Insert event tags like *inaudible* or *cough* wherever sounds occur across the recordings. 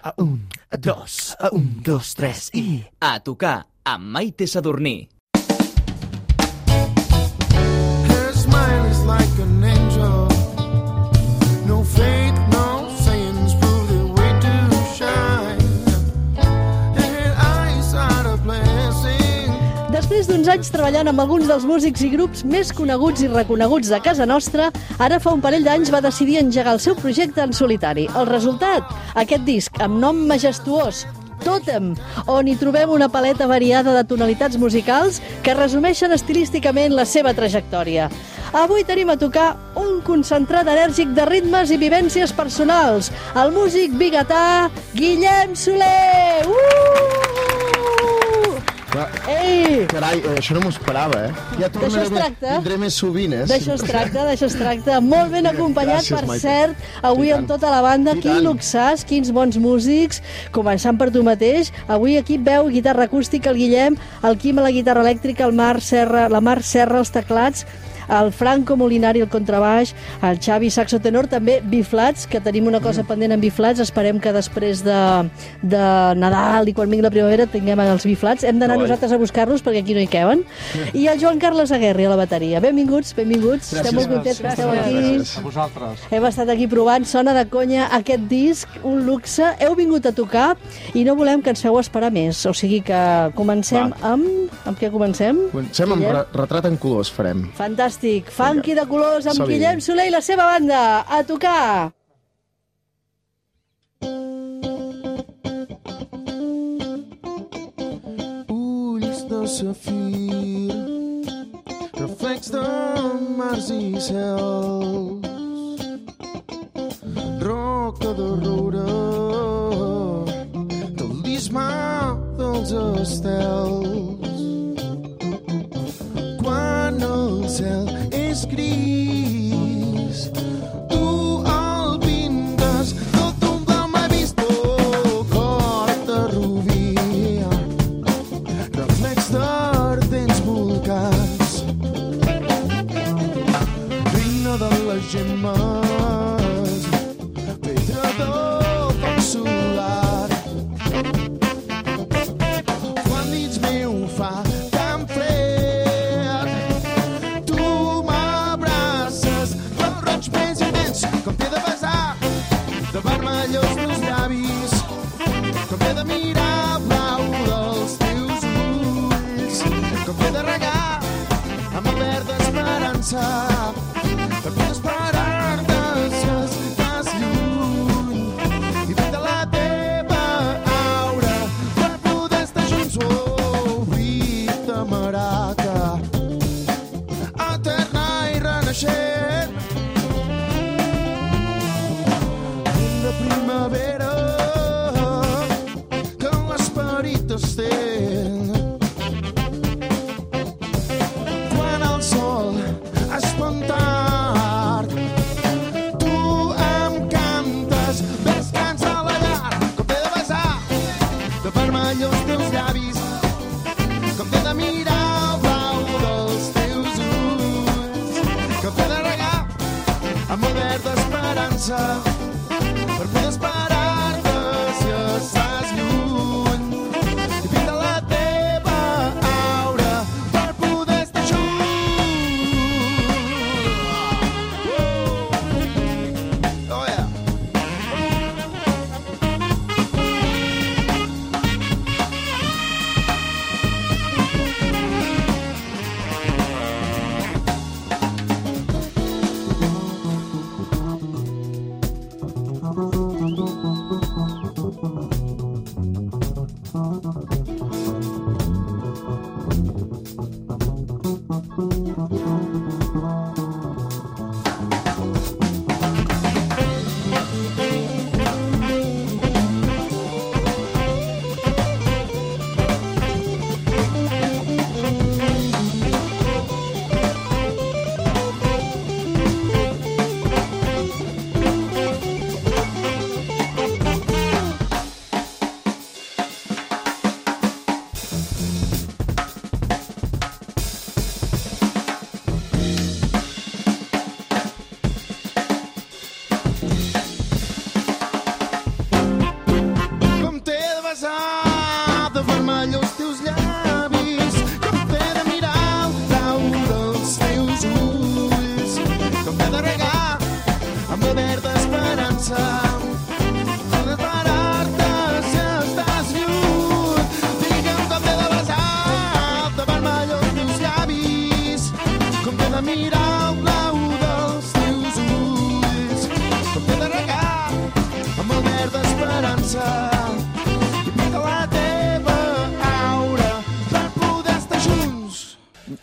A un, a dos, a un, dos, tres i... A tocar amb Maite Sadurní. Her smile is like an anys treballant amb alguns dels músics i grups més coneguts i reconeguts de casa nostra, ara fa un parell d'anys va decidir engegar el seu projecte en solitari. El resultat? Aquest disc, amb nom majestuós, Totem, on hi trobem una paleta variada de tonalitats musicals que resumeixen estilísticament la seva trajectòria. Avui tenim a tocar un concentrat enèrgic de ritmes i vivències personals, el músic biguetà Guillem Soler! Uh! Clar, Ei! carai, eh, això no m'ho esperava, eh? Ja D'això es tracta. vindré més sovint, eh? D'això es tracta, d'això es tracta. Molt ben acompanyat, Gràcies, per Maite. cert, avui I amb tant. tota la banda. I Quin tant. luxàs, quins bons músics. Començant per tu mateix. Avui aquí veu guitarra acústica, el Guillem, el Quim a la guitarra elèctrica, el Marc Serra, la Marc Serra als teclats, el Franco Molinari al contrabaix, el Xavi saxo tenor, també biflats, que tenim una Mm. cosa pendent amb biflats, esperem que després de, de Nadal i quan vingui la primavera tinguem els biflats. Hem d'anar nosaltres a buscar-los perquè aquí no hi queben. *laughs* I el Joan Carles Aguerri a la bateria. Benvinguts, benvinguts. Estem molt contents que esteu aquí. Gràcies. A vosaltres. Hem estat aquí provant, sona de conya aquest disc, un luxe. Heu vingut a tocar i no volem que ens feu esperar més. O sigui que comencem Va. amb... Amb què comencem? Comencem amb re retrat en colors, farem. Fantàstic. Funky de colors amb Som-hi. Guillem Soler i la seva banda. A tocar! Ulls de safir reflex de mars i cels roca de roure talismà dels estels esperanza.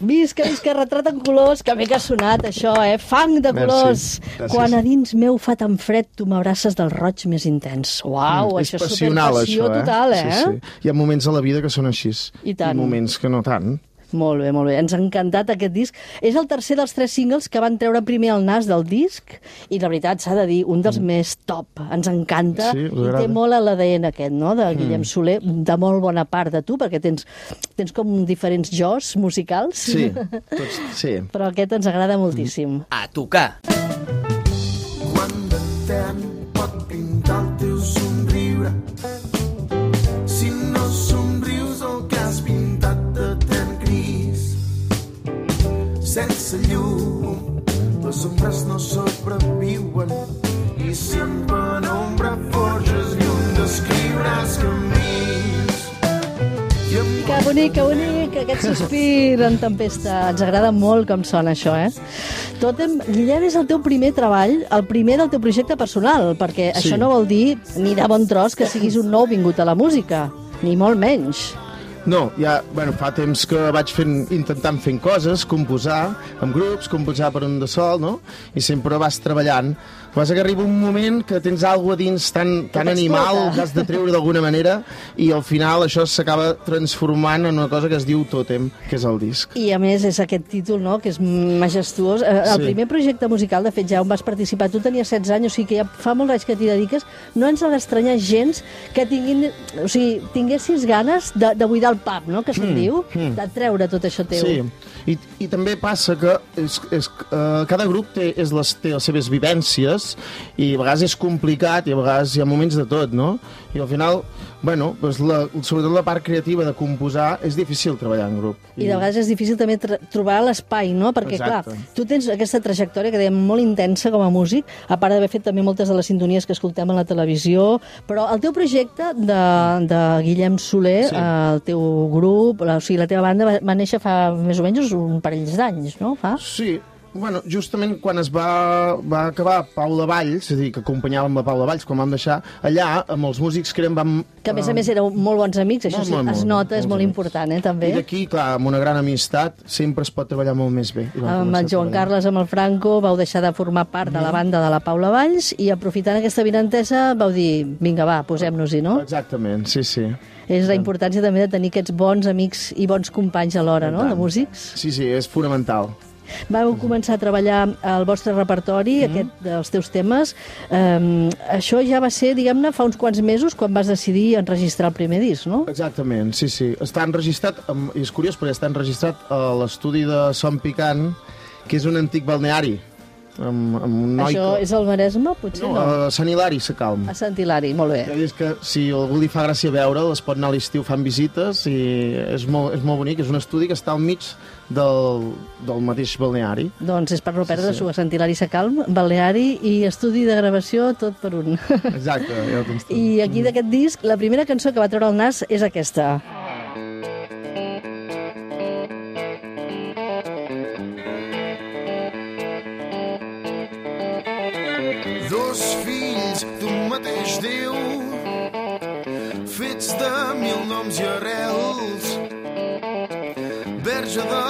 Visca, visca, retrat en colors, que bé que ha sonat això, eh? Fang de Merci. colors. Gràcies. Quan a dins meu fa tan fred, tu m'abraces del roig més intens. Uau, Mm, això és passional, superpassió això, eh? total, eh? Sí, sí. Hi ha moments a la vida que són així. I tant. I moments que no tant. Molt bé, molt bé. Ens ha encantat aquest disc. És el tercer dels tres singles que van treure primer el nas del disc i la veritat s'ha de dir, un dels més top. Ens encanta Mm. Sí, i té molt a l'ADN aquest, no?, de Guillem Soler, de molt bona part de tu, perquè tens, tens com diferents jos musicals. Sí, *laughs* tots, sí. Però aquest ens agrada moltíssim. A tocar. Quan d'etern pot sense llum les ombres no sobreviuen i si en penombra forges llum descriuràs camins Que bonic, que bonic, aquest sospir en tempesta. Ens agrada molt com sona això, eh? Totem, Guillem, és el teu primer treball, el primer del teu projecte personal, perquè Sí. això no vol dir ni de bon tros que siguis un nou vingut a la música, ni molt menys. No, ja, bueno, fa temps que vaig fent, intentant fent coses, composar amb grups, composar per un de sol, no? I sempre vas treballant. Que passa que arriba un moment que tens alguna dins tan, tan t'explota. animal que has de treure d'alguna manera i al final això s'acaba transformant en una cosa que es diu Totem, que és el disc. I a més és aquest títol, no?, que és majestuós. Eh, El Sí. primer projecte musical, de fet, ja on vas participar, tu tenies 16 anys, o sigui que ja fa molts anys que t'hi dediques, no ens ha d'estranyar gens que tinguin, o sigui, tinguessis ganes de, de buidar el pap, no?, que se'n diu, de treure tot això teu. Sí, i, i també passa que és, és, uh, cada grup té, és les, té les seves vivències i a vegades és complicat i a vegades hi ha moments de tot, no? I al final, bueno, doncs la, sobretot la part creativa de composar és difícil treballar en grup. I de vegades és difícil també tr- trobar l'espai, no? Perquè, Exacte. clar, tu tens aquesta trajectòria que dèiem molt intensa com a músic, a part d'haver fet també moltes de les sintonies que escoltem a la televisió, però el teu projecte de, de Guillem Soler, Sí. sí. el teu grup, la, o sigui, la teva banda va, va néixer fa més o menys un parell d'anys, no? Fa? Sí, bueno, justament quan es va, va acabar Paula Valls, és a dir, que acompanyàvem la Paula Valls quan vam deixar, allà, amb els músics que érem, vam... Que a més a més éreu molt bons amics, això Molt, sí, molt, es molt, nota, és molt amics. important, eh, també. I d'aquí, clar, amb una gran amistat, sempre es pot treballar molt més bé. Amb el Joan. Carles, amb el Franco, vau deixar de formar part de la banda de la Paula Valls i aprofitant aquesta vinentesa vau dir, vinga, va, posem-nos-hi, no? Exactament, sí, sí. És la importància també de tenir aquests bons amics i bons companys alhora, no?, de músics. Sí, sí, és fonamental. Vau començar a treballar el vostre repertori, Mm-hmm. aquest dels teus temes. Um, això ja va ser, diguem-ne, fa uns quants mesos quan vas decidir enregistrar el primer disc, no? Exactament, sí, sí. Està enregistrat, i és curiós perquè està enregistrat a l'estudi de Som Picant, que és un antic balneari, amb, amb un noi... Això que... és el Maresme, potser No, no? a Sant Hilari, Sacalm. A Sant Hilari, molt bé. Ja que si algú li fa gràcia veure'l, es pot anar a l'estiu, fan visites i és molt, és molt bonic. És un estudi que està al mig del, del mateix balneari. Doncs és per no perdre-s'ho Sí, a Sant Hilari Sacalm, Baleari i estudi de gravació, tot per un. Exacte, ja ho. *laughs* I aquí d'aquest disc, la primera cançó que va treure el nas és aquesta. Dos fills d'un mateix Déu, fets de mil noms i arrels, verge de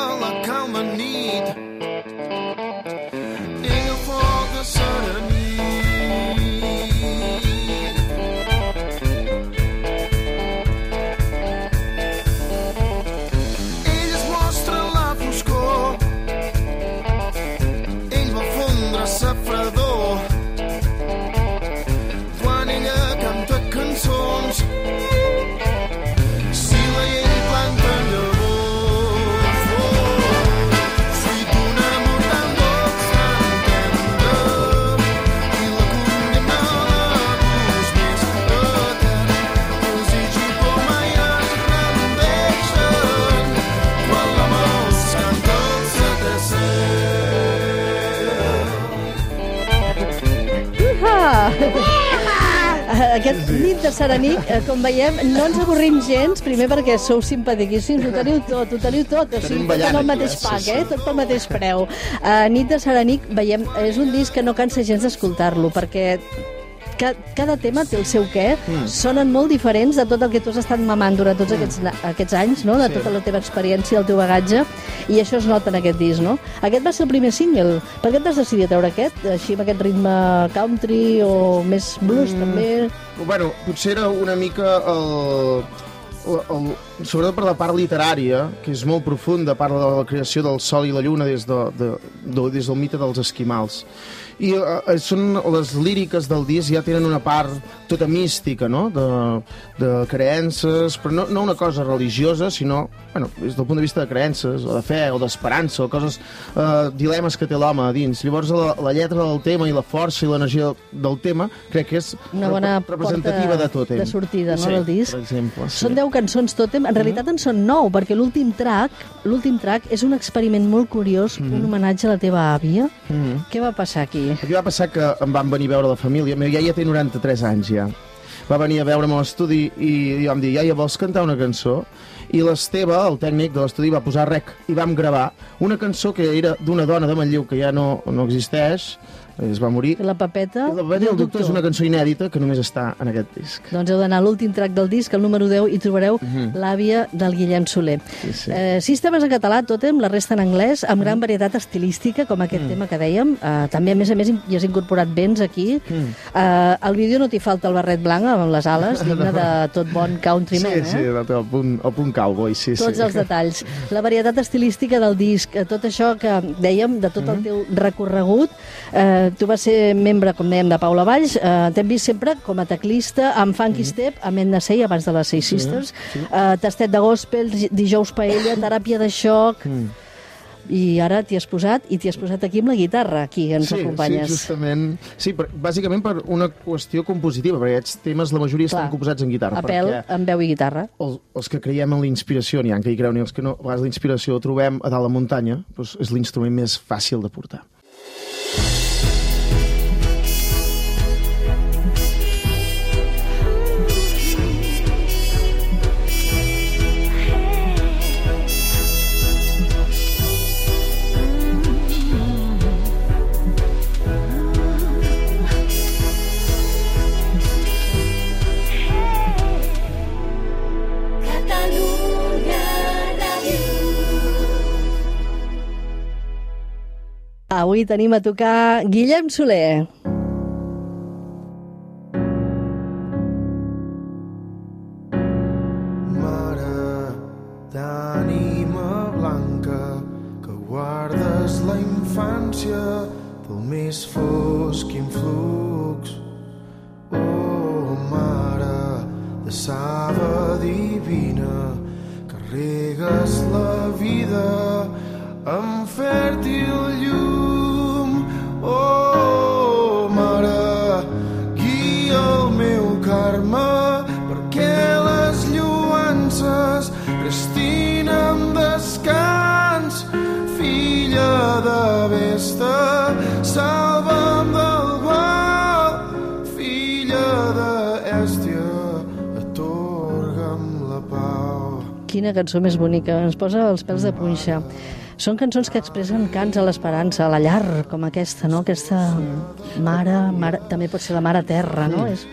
Aquest nit de Serenic, eh, com veiem, no ens avorrim gens, primer perquè sou simpaticíssims, ho teniu tot, ho teniu tot, o sigui, tot en el aquí, mateix eh? pack, Sí, eh? sí. tot pel mateix preu. Uh, nit de Serenic, veiem, és un disc que no cansa gens d'escoltar-lo, perquè ca, cada tema té el seu què, Mm. sonen molt diferents de tot el que tu has estat mamant durant tots aquests, na- aquests anys, no? de Sí. tota la teva experiència, el teu bagatge, i això es nota en aquest disc, no? Aquest va ser el primer single. Per què et vas decidir a treure aquest? Així amb aquest ritme country o més blues, Mm. també? Bueno, potser era una mica el, el, el, sobretot per la part literària, que és molt profunda, parla de la creació del sol i la lluna des, de, de, de, des del mite dels esquimals. I eh, són les líriques del disc ja tenen una part tota mística, no?, de, de creences, però no, no una cosa religiosa, sinó, bueno, des del punt de vista de creences, o de fe, o d'esperança, o coses, eh, dilemes que té l'home a dins. Llavors, la, la lletra del tema i la força i l'energia del tema crec que és Una bona rep- representativa de Totem. de sortida, no, sí, del disc. per exemple. Sí. Són 10 cançons Totem, en realitat en són 9, perquè l'últim track, l'últim track és un experiment molt curiós, un homenatge a la teva àvia. Mhm. Què va passar aquí? Aquí va passar que em van venir a veure la família. Mira, ja ja té 93 anys, ja. Va venir a veure'm a l'estudi i, i vam dir, iaia, vols cantar una cançó? I l'Esteve, el tècnic de l'estudi, va posar rec i vam gravar una cançó que era d'una dona de Manlleu que ja no, no existeix, es va morir. La papeta I la Pet i el doctor és una cançó inèdita que només està en aquest disc. Doncs heu d'anar a l'últim track del disc, el número 10, i trobareu Mhm. l'àvia del Guillem Soler. Sí, sí. Eh, sis temes en català, Totem, la resta en anglès, amb gran varietat estilística, com aquest tema que dèiem. Eh, també, a més a més, hi has incorporat vents aquí. Eh, al vídeo no t'hi falta el barret blanc amb les ales, *laughs* digne de tot bon countryman, sí, eh? sí, el, el, punt, el punt cowboy, sí, tots sí. els detalls. La varietat estilística del disc, eh, tot això que dèiem, de tot Mhm. el teu recorregut. Eh, tu vas ser membre, com dèiem, de Paula Valls. Eh, T'hem vist sempre com a teclista amb Funky Step, amb Edna Sey, abans de les Seis Sisters. Eh, tastet de gospel, dijous paella, *coughs* teràpia de xoc... Mm. I ara t'hi has posat, i t'hi has posat aquí amb la guitarra, aquí, ens sí, acompanyes. Sí, justament. Sí, per, bàsicament per una qüestió compositiva, perquè aquests temes, la majoria Clar. estan composats en guitarra. A pèl, amb veu i guitarra. els, els que creiem en la inspiració, n'hi ha que hi creuen i els que no, a vegades la inspiració la trobem a dalt la muntanya, doncs és l'instrument més fàcil de portar. Avui tenim a tocar Guillem Soler. Lluances restin amb descans. Filla de Vesta, salva'm del gual. Filla d'Èstia, atorga'm la pau. Quina cançó més bonica, ens posa els pèls de punxa. Són cançons que expressen cants a l'esperança, a la llar, com aquesta, no? Aquesta mare, mare també pot ser la mare terra, no? És...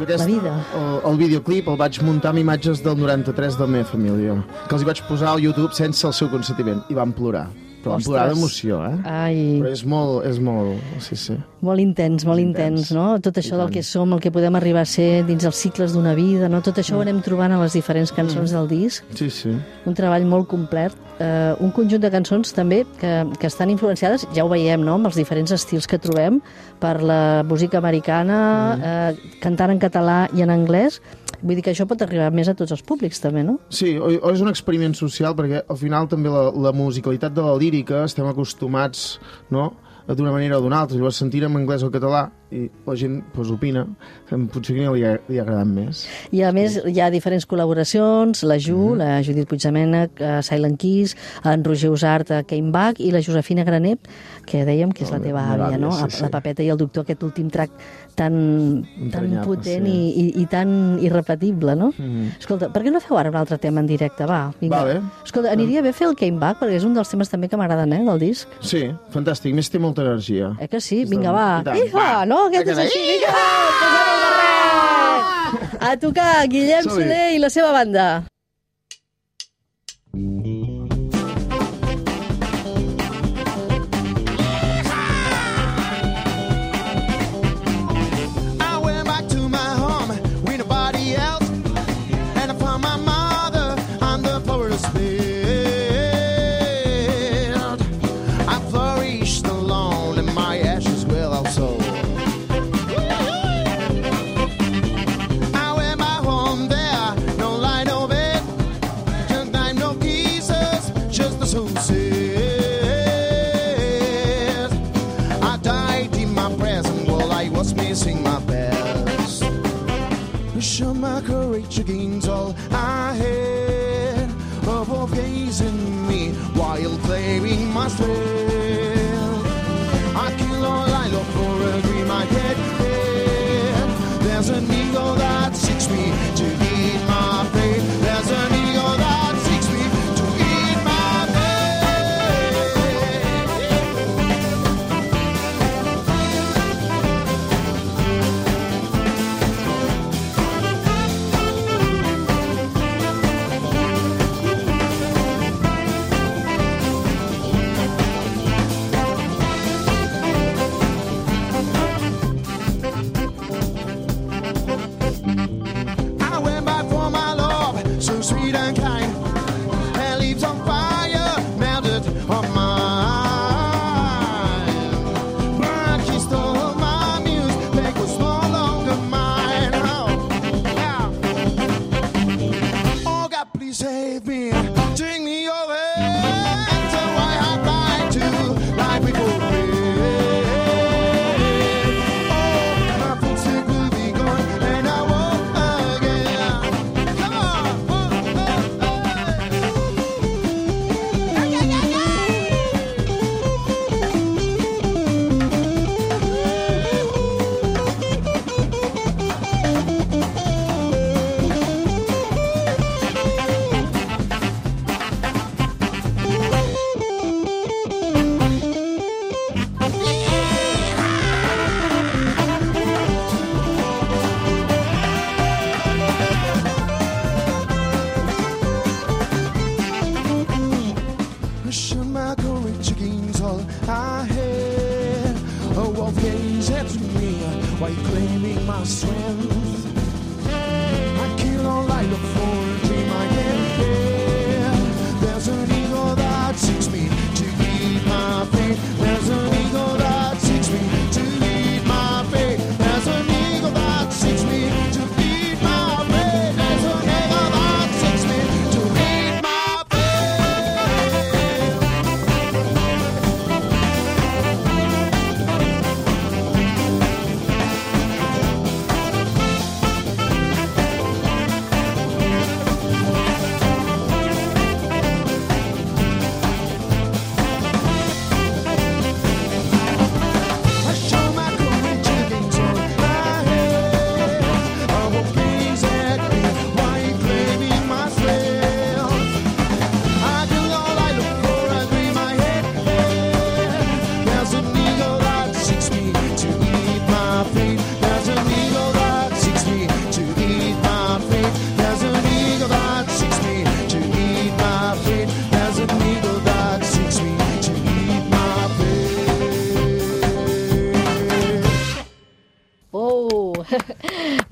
Aquest, La vida. El, el videoclip el vaig muntar amb imatges del 93 de la meva família, que els hi vaig posar al YouTube sense el seu consentiment, i van plorar. Però Ostres. plorar d'emoció, eh? Ai, Però és molt, és molt... Sí, sí. molt intens, molt intens, intens. no? Tot això I del tant. que som, el que podem arribar a ser dins els cicles d'una vida, no? Tot això ho anem trobant a les diferents cançons del disc. Sí, sí. un treball molt complet, eh, un conjunt de cançons també que, que estan influenciades, ja ho veiem, no?, amb els diferents estils que trobem, per la música americana, eh, cantant en català i en anglès. Vull dir que això pot arribar més a tots els públics, també, no? Sí, o, o és un experiment social perquè al final també la, la musicalitat de la lírica estem acostumats, no?, d'una manera o d'una altra. Llavors sentir en anglès o català i la gent pues, opina que potser que li ha, li ha agradat més. I a més hi ha diferents col·laboracions, la Ju, la Judit Puigdemènec, a Silent Kiss, en Roger Usart, a Kane Bach i la Josefina Granep, que dèiem que és la teva àvia, no? sí, sí. La Papeta i el Doctor, aquest últim track tan, tan potent sí. i, i, i tan irrepetible, no? Mm -hmm. Escolta, per què no feu ara un altre tema en directe? Va, vinga. Va bé. Escolta, aniria bé fer el Came Back, perquè és un dels temes també que m'agraden, eh, del disc. Sí, fantàstic. Més té molta energia. Eh que sí? Vinga, va. Iha! No, aquest és així. Vinga! A tocar Guillem Soler i la seva banda.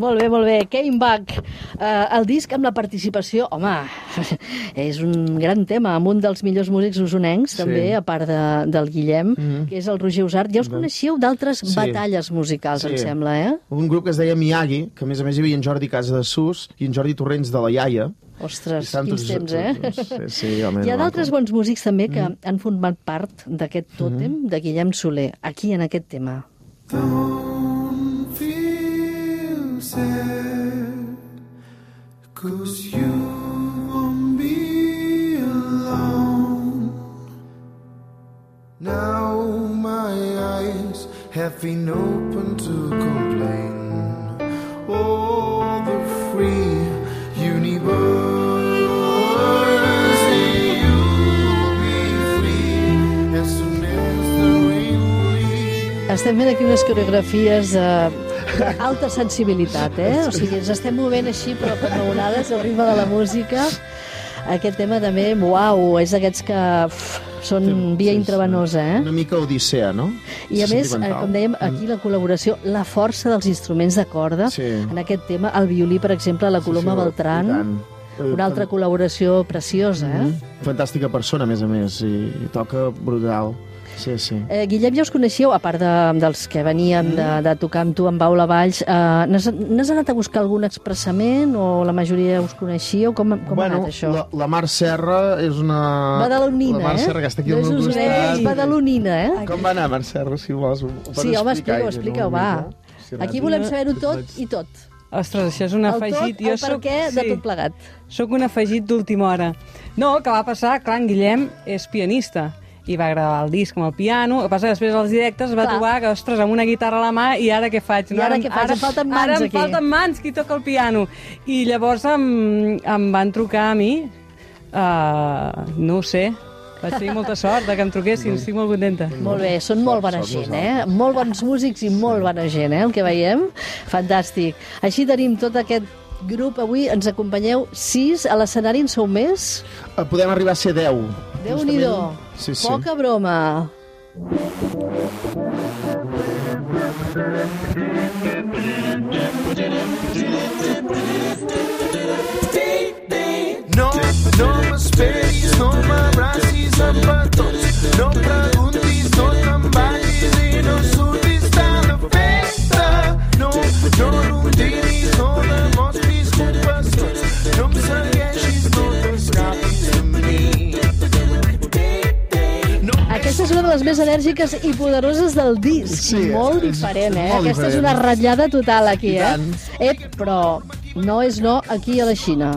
Molt bé, molt bé. Came Back, eh, el disc amb la participació, home, *laughs* és un gran tema, amb un dels millors músics usonencs, sí. també, a part de, del Guillem, mm -hmm. que és el Roger Usart. Ja us doncs. coneixeu d'altres sí. batalles musicals, sí. em sembla, eh? Un grup que es deia Miyagi, que a més a més hi havia en Jordi Casa de Sus i en Jordi Torrents de la Iaia, Ostres, quins temps, eh? Doncs, sí, sí, home, Hi ha d'altres bons músics també que mm. han format part d'aquest tòtem mm -hmm. de Guillem Soler, aquí en aquest tema. Mm have been open to complain. Oh, the free universe, you'll be free as soon the rain leaves. Estem fent aquí unes coreografies eh, d'alta sensibilitat, eh? O sigui, ens estem movent així, però com a onades, al ritme de la música. Aquest tema també, uau, és d'aquests que uf, són via intravenosa, eh? Una mica odissea, no? I a més, eh, com dèiem, aquí la col·laboració, la força dels instruments de corda, Sí. en aquest tema, el violí, per exemple, la Coloma Sí, sí, i Beltran, tant. Eh, una altra col·laboració preciosa, eh? Mhm. Fantàstica persona, a més a més, i, i toca brutal. Sí, sí. Eh, Guillem, ja us coneixeu, a part de, dels que veníem de, de tocar amb tu, amb Paula Valls, eh, n'has anat a buscar algun expressament o la majoria us coneixíeu? Com, com bueno, ha anat això? La, la Mar Serra és una... Badalonina, la Mar eh? Serra, que està aquí no al meu és costat. badalonina, eh? Com va anar, Mar Serra, si vols? Ho, ho Sí, home, explica-ho, ella, explica-ho, no? va. Sí, Aquí volem saber-ho tot i tot. Ostres, això és un El afegit. tot, el per soc- què de tot plegat. Soc un afegit d'última hora. No, que va passar, clar, en Guillem és pianista i va gravar el disc amb el piano, el que passa que després als directes es va Clar. trobar que, ostres, amb una guitarra a la mà i ara què faig? I ara què faig? Em falten mans ara em aquí. falten mans, qui toca el piano? I llavors em, em van trucar a mi, uh, no ho sé, vaig tenir molta sort de que em truquessin, estic molt contenta. Molt bé, són molt bona gent, eh? Molt bons músics i molt bona gent, eh? El que veiem. Fantàstic. Així tenim tot aquest grup. Avui ens acompanyeu sis. A l'escenari en sou més? Eh, Podem arribar a ser 10. Déu-n'hi-do. Justament. Sí, sí. Poca broma. No, no m'esperis, més enèrgiques i poderoses del disc. Sí, molt és diferent, eh? molt Aquesta és diferent. una ratllada total aquí, eh? Ep, però no és no aquí a la Xina.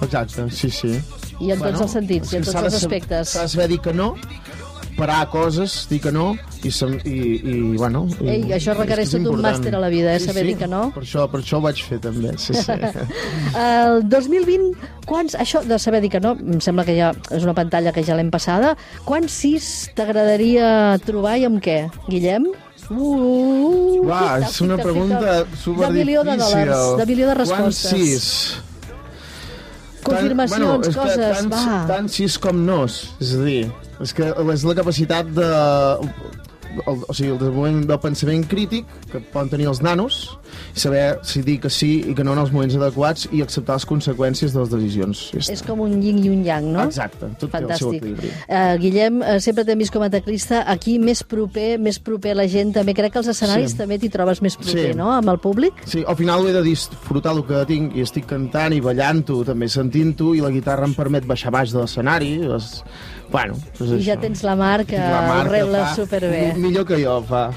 Exacte, sí, sí. I en tots els sentits, i en és tots els aspectes. S'ha de saber dir que no, parar coses, dir que no, i, i, i bueno... I, Ei, això requereix tot un màster a la vida, eh, saber dir que no. Per això, per això ho vaig fer, també, sí, sí. *laughs* El 2020, quants... Això de saber dir que no, em sembla que ja és una pantalla que ja l'hem passada. Quants sis t'agradaria trobar i amb què? Guillem? Uh, Va, tic-tac, és una pregunta superdifícil. De milió de dòlars, de milió de respostes. Quants sis? Confirmacions, que coses, tant, va. Tant sis com nos, és a dir, és que és la capacitat de... El, o sigui, el moment del pensament crític que poden tenir els nanos i saber si dir que sí i que no en els moments adequats i acceptar les conseqüències de les decisions. Està. És com un yin i un yang, no? Exacte, tot té el seu Fantàstic. equilibri. Uh, Guillem, uh, sempre t'hem vist com a teclista, aquí més proper, més proper a la gent, també crec que als escenaris Sí. també t'hi trobes més proper, Sí. no?, amb el públic. Sí, al final he de disfrutar el que tinc i estic cantant i ballant-ho, també sentint-ho, i la guitarra em permet baixar baix de l'escenari. Les... Bueno, doncs I ja això. tens la Mar, que la Mar ho que rebla fa superbé. mi- Millor que jo, fa.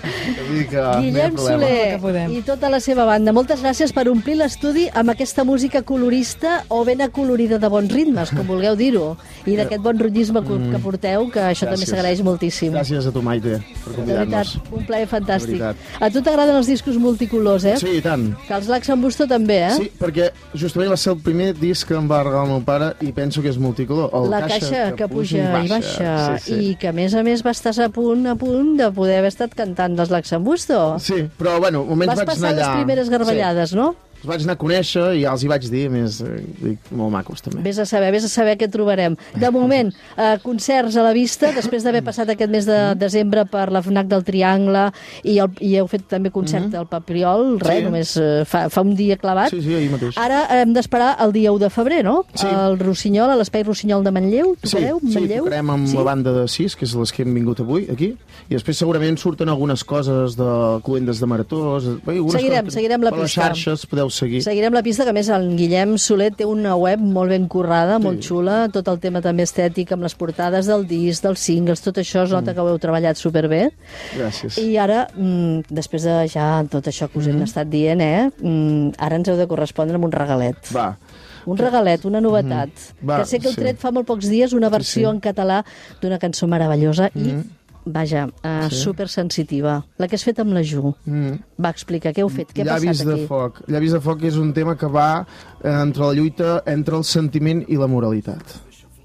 Vull que no Guillem problema. Soler que i tota la seva banda, moltes gràcies per omplir l'estudi amb aquesta música colorista o ben acolorida de bons ritmes, com vulgueu dir-ho, i d'aquest bon rotllisme que, que porteu, que això també Mm. Gràcies. s'agraeix moltíssim. Gràcies a tu, Maite, per convidar-nos. un plaer fantàstic. A tu t'agraden els discos multicolors, eh? Sí, i tant. Que els Lacs en Busto també, eh? Sí, perquè justament va ser el primer disc que em va regalar el meu pare i penso que és multicolor. El la caixa, que, puja i baixa, Sí, sí. i que a més a més va estar a punt a punt de poder haver estat cantant dels Lacs en Busto. Sí, però bueno, moments Vas vaig passar anar allà... les primeres garballades, Sí. no? Els vaig anar a conèixer i ja els hi vaig dir, a més, eh, dic, molt macos també. Vés a saber, vés a saber què trobarem. De moment, eh, concerts a la vista, després d'haver passat aquest mes de desembre per la FNAC del Triangle i, el, i heu fet també concert al Papriol, res, Sí. només eh, fa, fa un dia clavat. Sí, sí, ahir mateix. Ara hem d'esperar el dia 1 de febrer, no? Sí. El Rossinyol, a l'Espai Rossinyol de Manlleu, Sí, tocareu? sí, Manlleu? tocarem amb Sí? la banda de sis, que és les que hem vingut avui, aquí, i després segurament surten algunes coses de cluendes de maratós... Bé, algunes Seguirem, coses que seguirem la per les pista. xarxes podeu seguir. Seguirem la pista, que més el Guillem Soler té una web molt ben currada, molt Sí. xula, tot el tema també estètic, amb les portades del disc, dels singles, tot això es Mm. nota que ho heu treballat superbé. Gràcies. I ara, mm, després de ja tot això que us Mm-hmm. hem estat dient, eh, mm, ara ens heu de correspondre amb un regalet. Va, Un regalet, una novetat. Mhm. Va, que sé que heu sí. tret fa molt pocs dies una versió sí. en català d'una cançó meravellosa i, Mhm. Vaja, uh, Sí. supersensitiva. La que has fet amb la Ju. mm. Va, explica, què heu fet? Què ha Llavis passat de aquí? foc. Llavis de foc és un tema que va eh, entre la lluita entre el sentiment i la moralitat.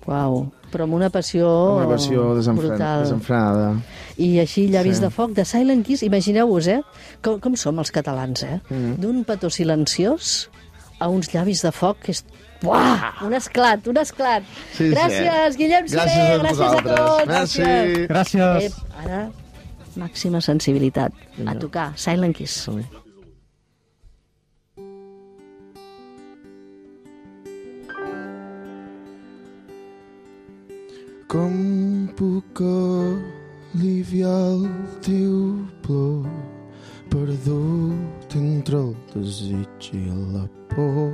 Uau. però amb una passió, Amb una versió desenfren brutal. desenfrenada. I així, Llavis Sí. de foc, de Silent Kiss, imagineu-vos, eh? Com, com som els catalans, eh? Mm. D'un petó silenciós a uns llavis de foc que és... Uah! Un esclat, un esclat. Sí, sí. gràcies, Guillem Soler, Gràcies a gràcies a tots. Merci. Gràcies. Ep, ara, màxima sensibilitat. A tocar, Silent Kiss. Com puc aliviar el teu plor perdut entre el desig i la por?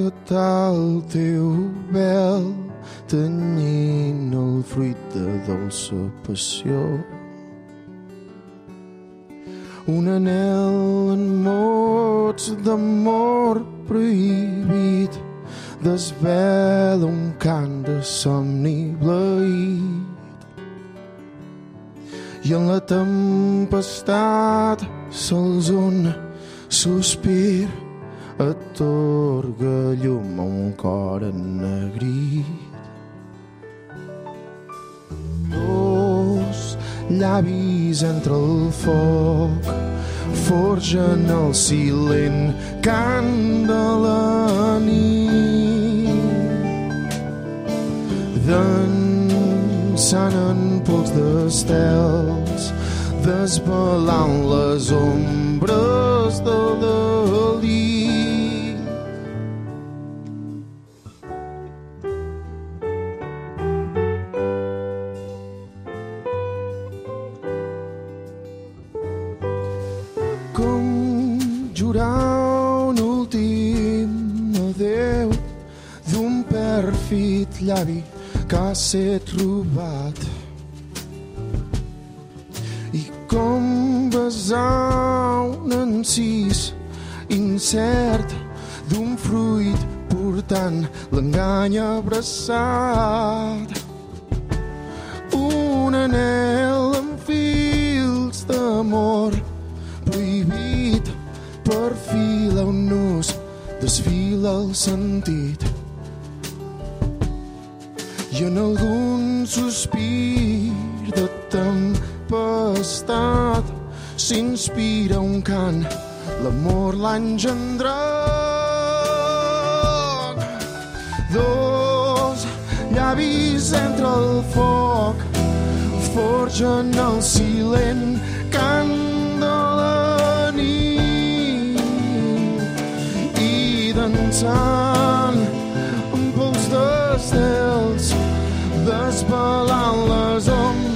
Rescatar el teu vel tenyint el fruit de dolça passió? Un anel en mots d'amor prohibit desvela un cant de somni bleït. I en la tempestat sols un sospir atorga llum a un cor ennegrit. Dos llavis entre el foc forgen el silent cant de la nit. Dansant en pols d'estels, desvelant les ombres del delit. Portant l'engany abraçat. Un anel amb fils d'amor prohibit perfila un nus desfila el sentit. I en algun sospir de tempestat s'inspira un cant l'amor l'ha engendrat llavis entre el foc. Forgen el silent cant de la nit i dansant amb pols d'estels desvelant les ombres